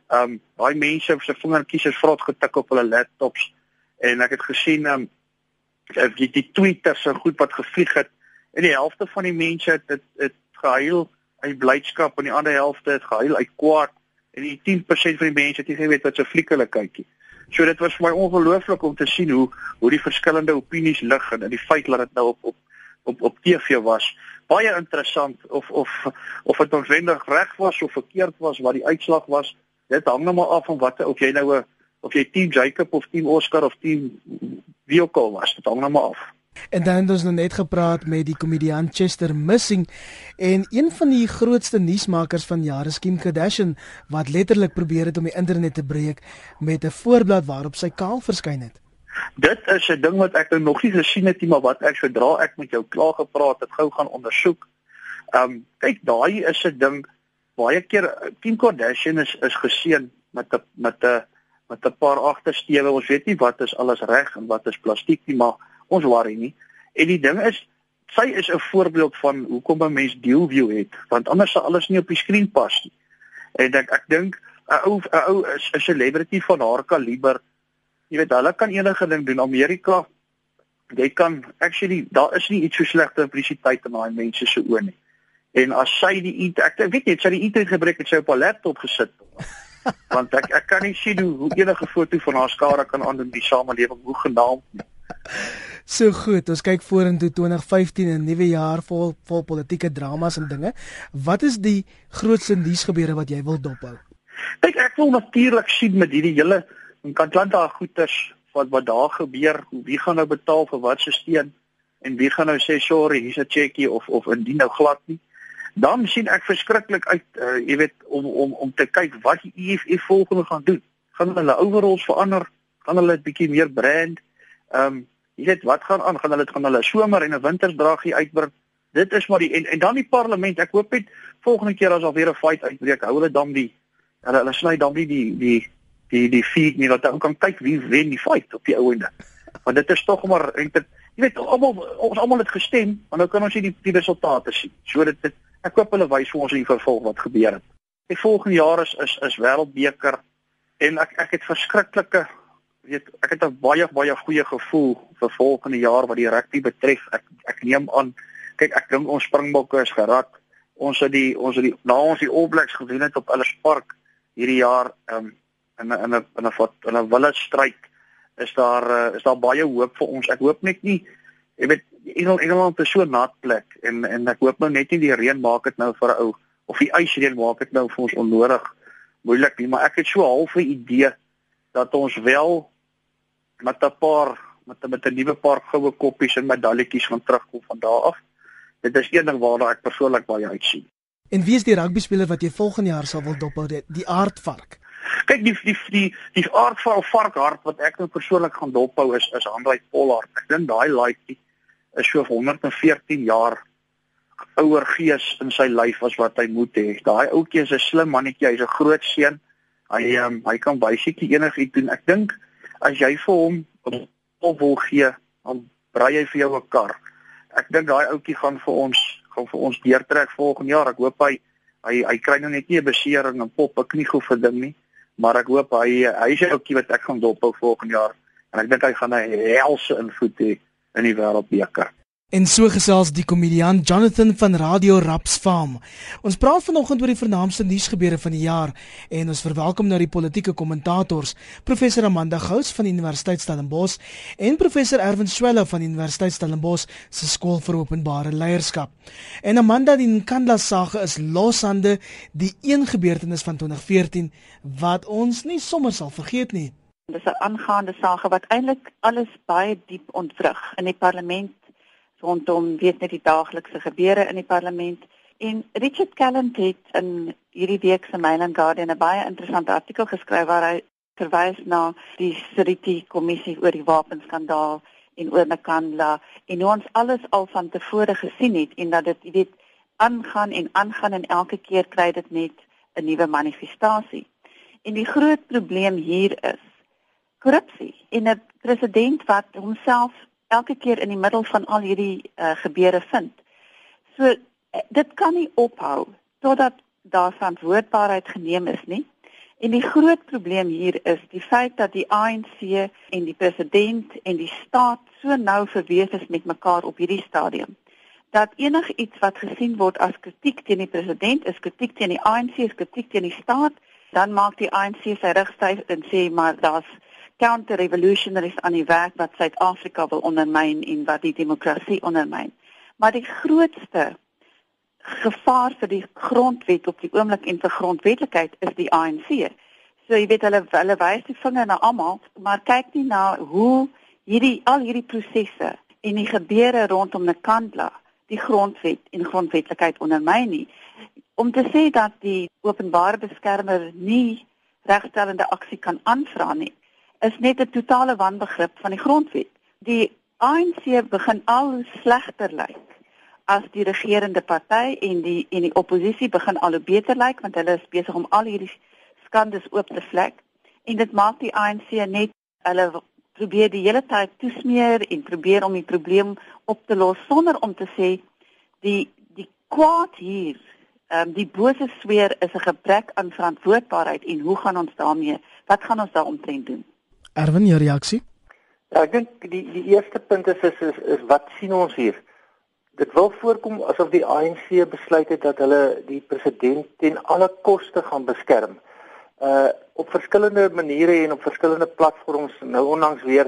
Ehm um, daai mense se vingertjies is vrot getik op hulle laptops en ek het gesien ehm um, die die tweeters so goed wat gevlieg het en die helfte van die mense het dit het gehuil uit blydskap en die ander helfte het gehuil uit kwaad en die 10% van die mense het nie geweet wat se fliek hulle kykie. So dit was vir my ongelooflik om te sien hoe hoe die verskillende opinies lig en die feit dat dit nou op op op op TV was. Baie interessant of of of dit noodwendig reg was of verkeerd was wat die uitslag was. Dit hang nou maar af van wat of jy nou 'n of jy team Jacob of team Oscar of team wie ook al was. Dit hang nou maar af. En dan het ons nou net gepraat met die komediant Chester Missing en een van die grootste nuusmakers van jare Kim Kardashian wat letterlik probeer het om die internet te breek met 'n voorblad waarop sy kaal verskyn het. Dit is 'n ding wat ek nou nog nie gesien het nie, maar wat ek sodra ek met jou klaar gepraat het, gou gaan ondersoek. Um, kyk, daai is 'n ding baie keer Kim Kardashian is is geseën met 'n met 'n met 'n paar agtersteewe. Ons weet nie wat is alles reg en wat is plastiek nie, maar ons worry nie. En die ding is sy is 'n voorbeeld van hoekom 'n mens deel view het, want anders sal alles nie op die skerm pas nie. En ek ek dink 'n ou 'n ou is 'n celebrity van haar kaliber. Jy weet, hulle kan enige ding doen. Amerika jy kan actually daar is nie iets so slegte publisiteit in daai mense se oë nie. En as sy die ek weet nie, sy die internet gebruik het sy op haar laptop gesit. [LAUGHS] want ek ek kan nie sien hoe, hoe enige foto van haar skare kan aandoen die samelewing hoe genaamd nie. [LAUGHS] So goed, ons kyk vorentoe 2015 'n nuwe jaar vol vol politieke dramas en dinge. Wat is die grootste nuusgebeure wat jy wil dophou? Kyk, ek wil natuurlik sien met hierdie hele in Atlanta goeters wat wat daar gebeur, wie gaan nou betaal vir wat se steen en wie gaan nou sê sorry, hier's 'n cheque of of indien nou glad nie. Dan sien ek verskriklik uit, uh, jy weet, om om om te kyk wat die EFF volgende gaan doen. Gaan hulle overalls verander? Gaan hulle 'n bietjie meer brand? Ehm um, jy weet wat gaan aan? Gaan hulle gaan hulle somer en 'n wintersdragie uitbring? Dit is maar die en, en dan die parlement. Ek hoop net volgende keer as al weer 'n fight uitbreek, hou hulle dan die hulle hulle sny dan nie die die die die feed nie dat ou kan kyk wie wen die fight op die ouende. Want dit is tog maar en dit jy weet almal ons almal het gestem, maar nou kan ons nie die die resultate sien. So dit, dit ek hoop hulle wys vir ons in vervolg wat gebeur het. Die volgende jaar is is is wêreldbeker en ek ek het verskriklike weet ek het 'n baie baie goeie gevoel vir volgende jaar wat die rugby betref. Ek ek neem aan kyk ek dink ons springbokke is gerad. Ons het die ons het die na ons die All Blacks gewen het op Ellis Park hierdie jaar um, in in 'n in 'n in 'n wille stryd is daar uh, is daar baie hoop vir ons. Ek hoop net nie jy weet Engel, Engeland is so nat plek en en ek hoop nou net nie die reën maak dit nou vir 'n ou of die ysreën maak dit nou vir ons onnodig moeilik nie, maar ek het so half 'n idee dat ons wel met 'n paar met met 'n nuwe paar goue koppies en medaljetjies gaan terugkom van daar af. Dit is een ding waarna ek persoonlik baie uitsien. En wie is die rugby speler wat jy volgende jaar sal wil dophou? Die, die aardvark. Kyk die die die die aard van varkhart wat ek nou persoonlik gaan dophou is is Andrei Pollard. Ek dink daai laaitjie is so 114 jaar ouer gees in sy lyf as wat hy moet hê. Daai ouetjie is 'n slim mannetjie, hy's 'n groot seun. Hy um, hy kan basically enigiets doen. Ek dink as jy vir hom 'n pop wil gee, dan braai hy vir jou 'n kar. Ek dink daai ouetjie gaan vir ons gaan vir ons deurtrek volgende jaar. Ek hoop hy hy hy kry nou net nie 'n besering en pop 'n kniegoed vir ding nie maar ek hoop hy hy is ouetjie wat ek gaan dophou volgende jaar en ek dink hy gaan 'n helse invloed hê in die wêreldbeker. En so gesels die komediant Jonathan van Radio Raps Farm. Ons praat vanoggend oor die vernaamste nuusgebeure van die jaar en ons verwelkom nou die politieke kommentators, professor Amanda Gous van Universiteit Stellenbosch en professor Erwin Swela van Universiteit Stellenbosch se skool vir openbare leierskap. En Amanda, die Nkandla saak is loshande die een gebeurtenis van 2014 wat ons nie sommer sal vergeet nie. Dis 'n aangaande saak wat eintlik alles baie diep ontwrig in die parlement rondom weet net die daaglikse gebeure in die parlement en Richard Calland het in hierdie week se Mail and Guardian 'n baie interessante artikel geskryf waar hy verwys na die Seriti kommissie oor die wapenskandaal en oor Nakandla en hoe ons alles al van tevore gesien het en dat dit weet aangaan en aangaan en elke keer kry dit net 'n nuwe manifestasie. En die groot probleem hier is korrupsie en 'n president wat homself elke keer in die middel van al hierdie uh, gebeure vind. So eh, dit kan nie ophou totdat daar verantwoordbaarheid geneem is nie. En die groot probleem hier is die feit dat die ANC en die president en die staat so nou verweef is met mekaar op hierdie stadium. Dat enigiets wat gesien word as kritiek teen die president is kritiek teen die ANC, is kritiek teen die staat, dan maak die ANC sy rug styf en sê maar daar's counter-revolutionaries aan die werk wat Suid-Afrika wil ondermyn en wat die demokrasie ondermyn. Maar die grootste gevaar vir die grondwet op die oomblik en vir grondwetlikheid is die ANC. So jy weet hulle hulle wys die vinger na almal, maar kyk nie na hoe hierdie al hierdie prosesse en die gebeure rondom Nkandla die grondwet en grondwetlikheid ondermyn nie. Om te sê dat die openbare beskermer nie regstellende aksie kan aanvra nie, is net 'n totale wanbegrip van die grondwet. Die ANC begin al slegter lyk as die regerende party en die en die oppositie begin al hoe beter lyk want hulle is besig om al hierdie skandes oop te vlek en dit maak die ANC net hulle probeer die hele tyd toesmeer en probeer om die probleem op te los sonder om te sê die die kwaad hier ehm um, die bose sweer is 'n gebrek aan verantwoordbaarheid en hoe gaan ons daarmee wat gaan ons daaroor doen Erwin, jou reaksie? Ja, ek dink die die eerste punt is is is, is wat sien ons hier? Dit wil voorkom asof die ANC besluit het dat hulle die president ten alle koste gaan beskerm. Uh op verskillende maniere en op verskillende platforms nou onlangs weer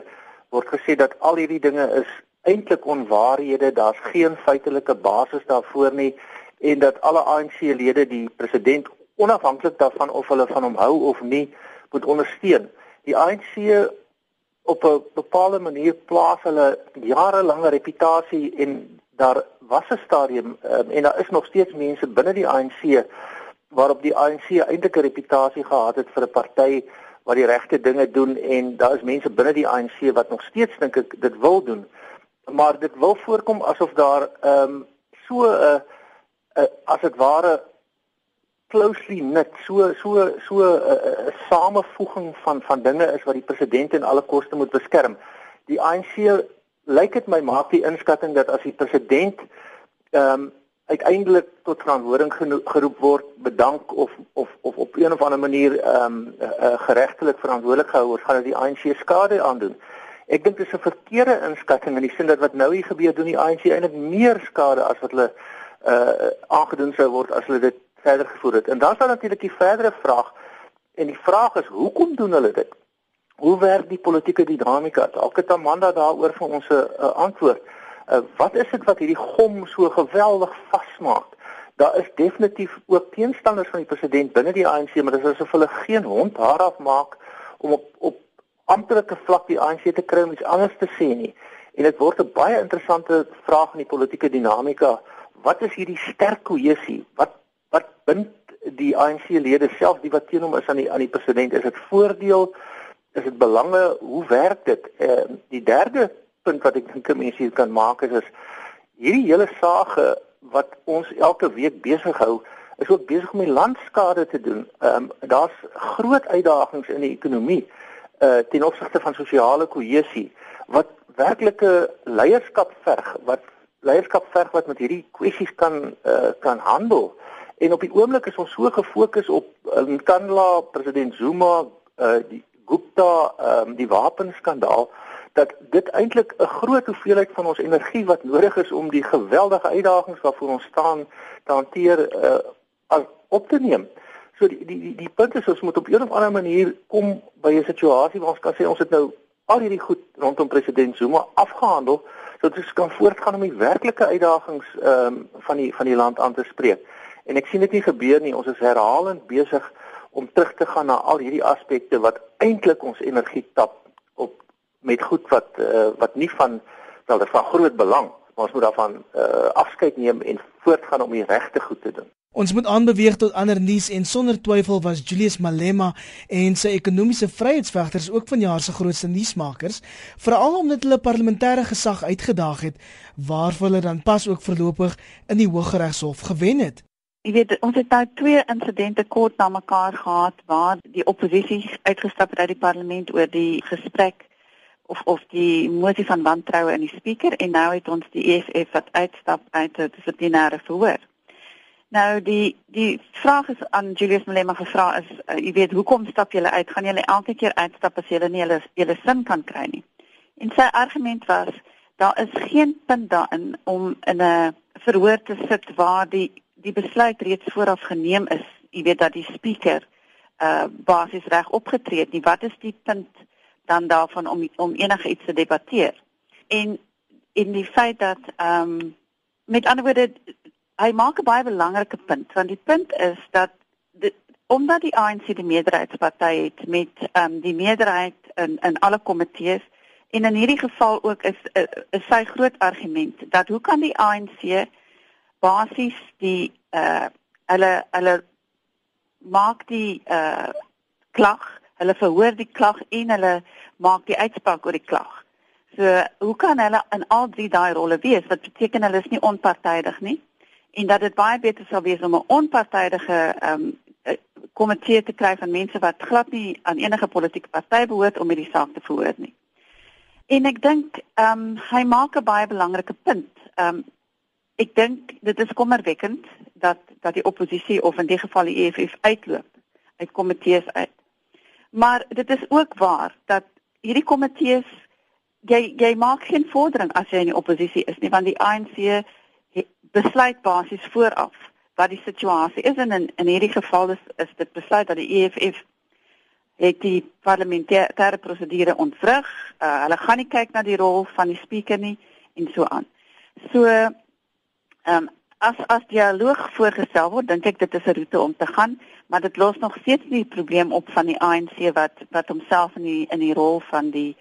word gesê dat al hierdie dinge is eintlik onwaarhede, daar's geen feitelike basis daarvoor nie en dat alle ANC-lede die president onafhanklik daarvan of hulle van hom hou of nie moet ondersteun. Die ANC op 'n bepaalde manier plaas hulle jarelange reputasie en daar was 'n stadium um, en daar is nog steeds mense binne die ANC waarop die ANC eintlik 'n reputasie gehad het vir 'n party wat die regte dinge doen en daar is mense binne die ANC wat nog steeds dink ek dit wil doen. Maar dit wil voorkom asof daar ehm um, so 'n uh, uh, as dit ware closely knit so so so 'n uh, uh, samevoeging van van dinge is wat die president en alle koste moet beskerm. Die ANC lyk dit my maak die inskatting dat as die president ehm um, uiteindelik tot verantwoording geroep word, bedank of of of op een of ander manier ehm um, uh, uh, geregtelik verantwoordelik gehou word, gaan dit die ANC skade aandoen. Ek dink dit is 'n verkeerde inskatting in die sin dat wat nou hier gebeur doen die ANC eintlik meer skade as wat hulle uh aangedoen sou word as hulle dit verder gevoer het. En dan sal natuurlik die verdere vraag en die vraag is hoekom doen hulle dit? Hoe werk die politieke dinamika? Dalk het Amanda daaroor vir ons 'n uh, antwoord. Uh, wat is dit wat hierdie gom so geweldig vasmaak? Daar is definitief ook teenstanders van die president binne die ANC, maar dit is asof hulle geen hond haar af maak om op op amptelike vlak die ANC te kry om iets anders te sê nie. En dit word 'n baie interessante vraag in die politieke dinamika. Wat is hierdie sterk kohesie? Wat bind die ANC-lede self die wat teen hom is aan die aan die president? Is dit voordeel? Is dit belange? Hoe werk dit? Uh, die derde punt wat ek dink mense hier kan maak is is hierdie hele saak wat ons elke week besig hou is ook besig om die landskade te doen. Ehm um, daar's groot uitdagings in die ekonomie uh ten opsigte van sosiale kohesie wat werklike leierskap verg, wat leierskap verg wat met hierdie kwessies kan uh kan handel. En op die oomblik is ons so gefokus op Nkandla, president Zuma, uh die Gupta, ehm um, die wapenskandaal dat dit eintlik 'n groot hoeveelheid van ons energie wat nodig is om die geweldige uitdagings waarvoor ons staan te hanteer uh, op te neem. So die die die, die punt is ons moet op 'n of ander manier kom by 'n situasie waar ons kan sê ons het nou al hierdie goed rondom president Zuma afgehandel sodat ons kan voortgaan om die werklike uitdagings ehm um, van die van die land aan te spreek. En ek sien dit nie gebeur nie. Ons is herhalend besig om terug te gaan na al hierdie aspekte wat eintlik ons energie tap met goed wat uh, wat nie van wel van groot belang maar ons moet daarvan uh, afskeid neem en voortgaan om die regte goed te doen. Ons moet aanbeweeg tot ander nuus en sonder twyfel was Julius Malema en sy ekonomiese vryheidsvegters ook vanjaar se grootste nuusmakers, veral omdat hulle parlementêre gesag uitgedaag het waarvoor hulle dan pas ook voorlopig in die Hooggeregshof gewen het. Jy weet, ons het nou twee insidente kort na mekaar gehad waar die oppositie uitgestap het uit die parlement oor die gesprek of of die motie van wantroue in die spreker en nou het ons die EFF wat uitstap uit 'n dissiplinêre verhoor. Nou die die vraag is aan Julius Malema gevra is uh, jy weet hoekom stap julle uit? Gaan julle elke keer uitstap as julle nie julle julle sin kan kry nie? En sy argument was daar is geen punt daarin om in 'n verhoor te sit waar die die besluit reeds vooraf geneem is. Jy weet dat die spreker uh basies reg opgetree het nie. Wat is die punt dan daarvan om om enige iets te debatteer. En in die feit dat ehm um, met ander woorde hy maak 'n baie belangrike punt want die punt is dat dit omdat die ANC die meerderheidsparty het met ehm um, die meerderheid in in alle komitees en in hierdie geval ook is is sy groot argument dat hoe kan die ANC basies die uh hulle hulle maak die uh klag Hulle verhoor die klag en hulle maak die uitspraak oor die klag. So, hoe kan hulle in al drie daai rolle wees? Wat beteken hulle is nie onpartydig nie? En dat dit baie beter sou wees om 'n onpartydige ehm um, komitee te kry van mense wat glad nie aan enige politieke party behoort om hierdie saak te verhoor nie. En ek dink ehm um, hy maak 'n baie belangrike punt. Ehm um, ek dink dit is kommerwekkend dat dat die oppositie of in die geval die EFF uitloop uit komitees uit. Maar dit is ook waar dat hierdie komitees jy jy maak geen vordering as jy in die oppositie is nie want die ANC besluit basies vooraf wat die situasie is en in in hierdie geval is is dit besluit dat die EFF het die parlementêre prosedure ontwrig. Uh, hulle gaan nie kyk na die rol van die spreker nie en so aan. So ehm um, as as dialoog voorgestel word, dink ek dit is 'n roete om te gaan, maar dit los nog steeds nie die probleem op van die ANC wat wat homself in die in die rol van die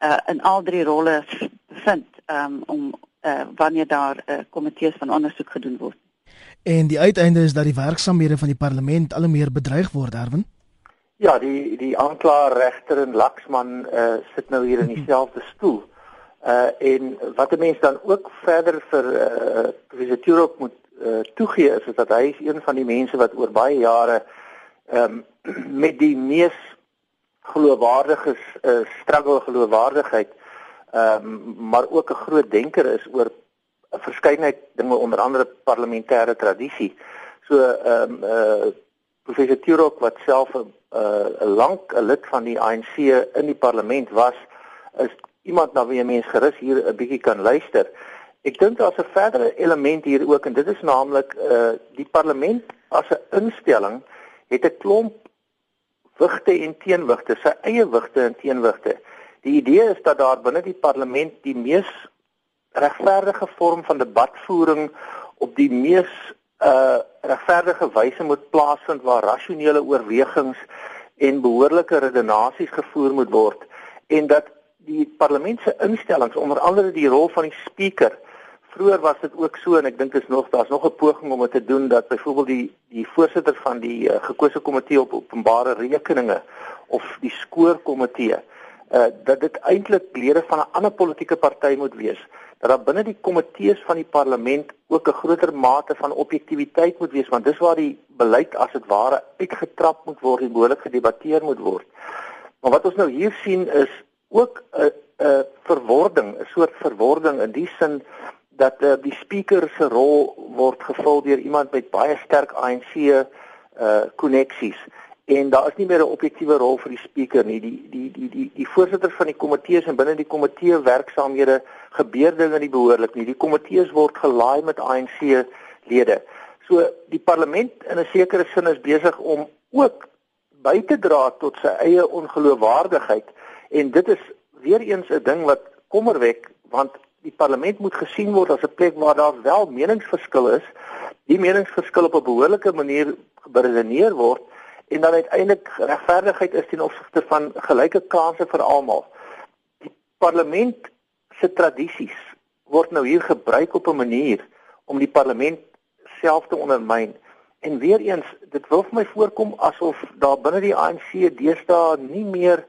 uh in al drie rolle vind um, om uh wanneer daar 'n uh, komitees van ondersoek gedoen word. En die uiteinde is dat die werksamehede van die parlement al meer bedreig word, Erwin. Ja, die die aanklaer regter en Laksman uh sit nou hier in [LAUGHS] dieselfde stoel. Uh en wat 'n mens dan ook verder vir uh professor Turok moet uh toegee is, is dat hy is een van die mense wat oor baie jare ehm um, [CLEARS THROAT] met die mees geloofwaardige uh, struggle geloofwaardigheid ehm um, maar ook 'n groot denker is oor 'n verskeidenheid dinge onder andere parlementêre tradisie. So ehm um, uh professor Turok wat self 'n uh, 'n lank 'n lid van die ANC in die parlement was, is iemand na wie 'n mens gerus hier 'n bietjie kan luister. Ek dink daar's 'n verdere element hier ook en dit is naamlik uh die parlement as 'n instelling het 'n klomp wigte en teenwigte, sy eie wigte en teenwigte. Die idee is dat daar binne die parlement die mees regverdige vorm van debatvoering op die mees uh regverdige wyse moet plaasvind waar rasionele oorwegings en behoorlike redenasies gevoer moet word en dat die parlement se instellings onder andere die rol van die spreker vroeër was dit ook so en ek dink is nog daar's nog 'n poging om dit te doen dat byvoorbeeld die die voorsitter van die uh, gekose komitee op openbare rekeninge of die skoorkomitee uh, dat dit eintlik lede van 'n ander politieke party moet wees. Dat daar binne die komitees van die parlement ook 'n groter mate van objektiviteit moet wees want dis waar die beleid as dit ware uitgetrap moet word en behoorlik gedebatteer moet word. Maar wat ons nou hier sien is ook 'n 'n verwording, 'n soort verwording in die sin dat uh, die speaker se rol word gevul deur iemand met baie sterk ANC uh koneksies en daar is nie meer 'n objektiewe rol vir die speaker nie. Die die die die die voorsitter van die komitees en binne die komitee werksaamhede gebeur dinge nie behoorlik nie. Die komitees word gelaai met ANC lede. So die parlement in 'n sekere sin is besig om ook by te dra tot sy eie ongeloofwaardigheid En dit is weer eens 'n ding wat kommer wek want die parlement moet gesien word as 'n plek waar daar wel meningsverskil is. Die meningsverskil op 'n behoorlike manier beredeneer word en dan uiteindelik regverdigheid is ten opsigte van gelyke kansse vir almal. Die parlement se tradisies word nou hier gebruik op 'n manier om die parlement self te ondermyn. En weer eens, dit wil vir my voorkom asof daar binne die ANC deesdae nie meer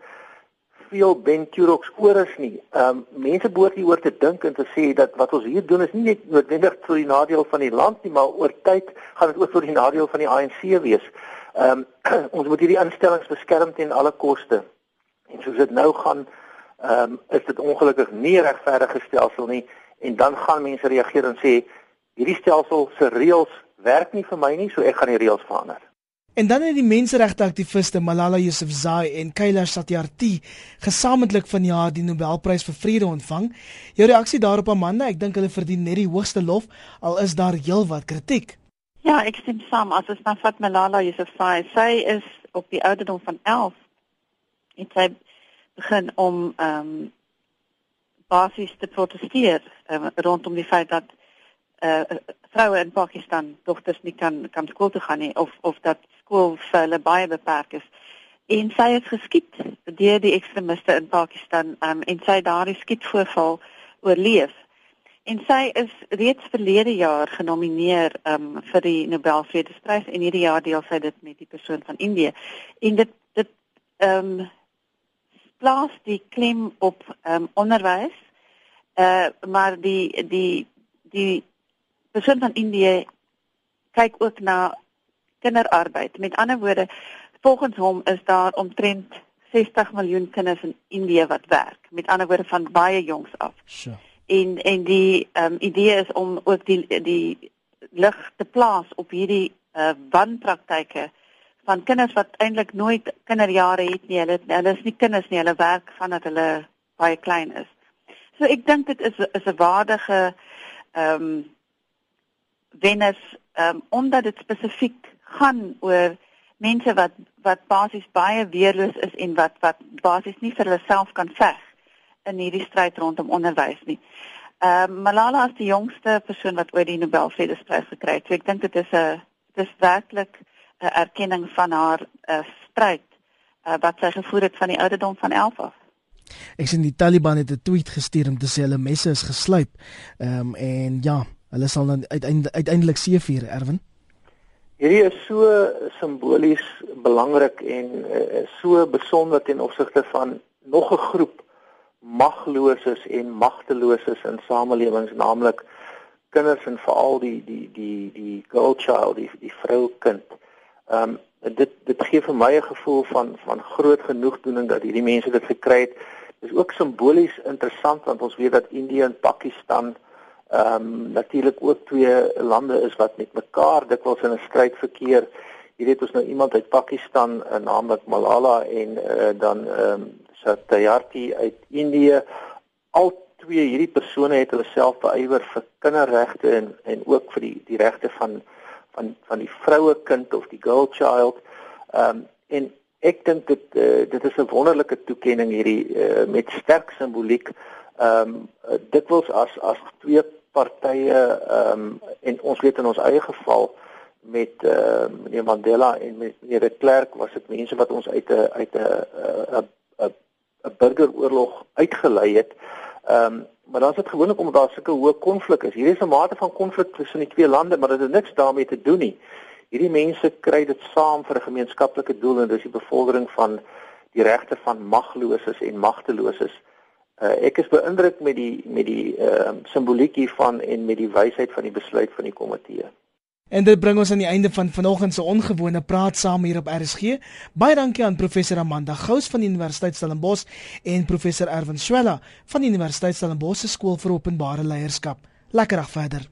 veel Ben Turoks oor is nie. Ehm um, mense behoort hieroor te dink en te sê dat wat ons hier doen is nie net noodwendig vir die nadeel van die land nie, maar oor tyd gaan dit ook vir die nadeel van die ANC wees. Ehm um, [CLEARS THROAT] ons moet hierdie instellings beskerm teen alle koste. En soos dit nou gaan, ehm um, is dit ongelukkig nie regverdige stelsel nie en dan gaan mense reageer en sê hierdie stelsel se reëls werk nie vir my nie, so ek gaan die reëls verander. En dan het die menseregte aktiviste Malala Yousafzai en Kailash Satyarthi gesamentlik vanjaar die Nobelprys vir vrede ontvang. Jou reaksie daarop Amanda, ek dink hulle verdien net die hoogste lof al is daar heelwat kritiek. Ja, ek stem saam. As ons na vat Malala Yousafzai, sy is op die ouderdom van 11 en sy begin om ehm um, basies te protesteer um, rondom die feit dat uh vroue in Pakistan dogters nie kan kan skool toe gaan nie of of dat skool vir hulle baie beperk is. En sy het geskiet deur die ekstremiste in Pakistan um, en sy daardie skietvoorval oorleef. En sy is reeds verlede jaar genomineer um, vir die Nobel Vredesprys en hierdie jaar deel sy dit met die persoon van Indië. En dit dit ehm um, plaas die klem op ehm um, onderwys. Uh maar die die die persoon van Indië kyk ook na kinderarbeid. Met ander woorde, volgens hom is daar omtrent 60 miljoen kinders in Indië wat werk. Met ander woorde van baie jongs af. So. En en die ehm um, idee is om ook die die lig te plaas op hierdie uh, wanpraktyke van kinders wat eintlik nooit kinderjare het nie. Hulle hulle is nie kinders nie. Hulle werk vandat hulle baie klein is. So ek dink dit is is 'n waardige ehm um, wennes um, omdat dit spesifiek gaan oor mense wat wat basies baie weerloos is en wat wat basies nie vir hulle self kan veg in hierdie stryd rondom onderwys nie. Ehm uh, Malala is die jongste persoon wat ooit die Nobelvredesprys gekry het. So ek dink dit is 'n dit is werklik 'n erkenning van haar uh, stryd uh, wat sy gevoer het van die ouderdom van 11 af. Ek sien die Taliban het 'n tweet gestuur om te sê hulle messe is geslyp. Ehm um, en ja, hulle sal dan uiteindelik uiteindelik seëvier, Erwin. Hierdie is so simbolies belangrik en uh, so besonder ten opsigte van nog 'n groep magloses en magteloses in samelewings, naamlik kinders en veral die die die die girl child, die die vroukind. Ehm um, dit dit gee vir my 'n gevoel van van groot genoegdoening dat hierdie mense dit gekry het. Dit is ook simbolies interessant want ons weet dat Indië en Pakistan ehm um, natuurlik ook twee lande is wat met mekaar dikwels in 'n stryd verkeer. Hier het ons nou iemand uit Pakistan, uh, naamlik Malala en uh, dan ehm um, Satyarthi uit Indië. Al twee hierdie persone het hulle self beywer vir kinderregte en en ook vir die die regte van van van die vroue kind of die girl child. Ehm um, en ek dink dit uh, dit is 'n wonderlike toekenning hierdie uh, met sterk simboliek. Ehm um, dit wels as as twee partye ehm um, en ons weet in ons eie geval met eh uh, Mandela en met meneer de Klerk was dit mense wat ons uit 'n uit 'n 'n 'n burgeroorlog uitgelei het. Ehm um, maar dan is dit gewoonlik omdat daar sulke hoë konflik is. Hier is 'n mate van konflik tussen die twee lande, maar dit het niks daarmee te doen nie. Hierdie mense kry dit saam vir 'n gemeenskaplike doel en dis die bevordering van die regte van magloses en magteloses. Uh, ek is beïndruk met die met die ehm uh, simboliek hiervan en met die wysheid van die besluit van die komitee. En dit bring ons aan die einde van vanoggend se ongewone praat saam hier op RSG. Baie dankie aan professor Amanda Gous van die Universiteit Stellenbosch en professor Erwin Swela van die Universiteit Stellenbosch se skool vir openbare leierskap. Lekker dag verder.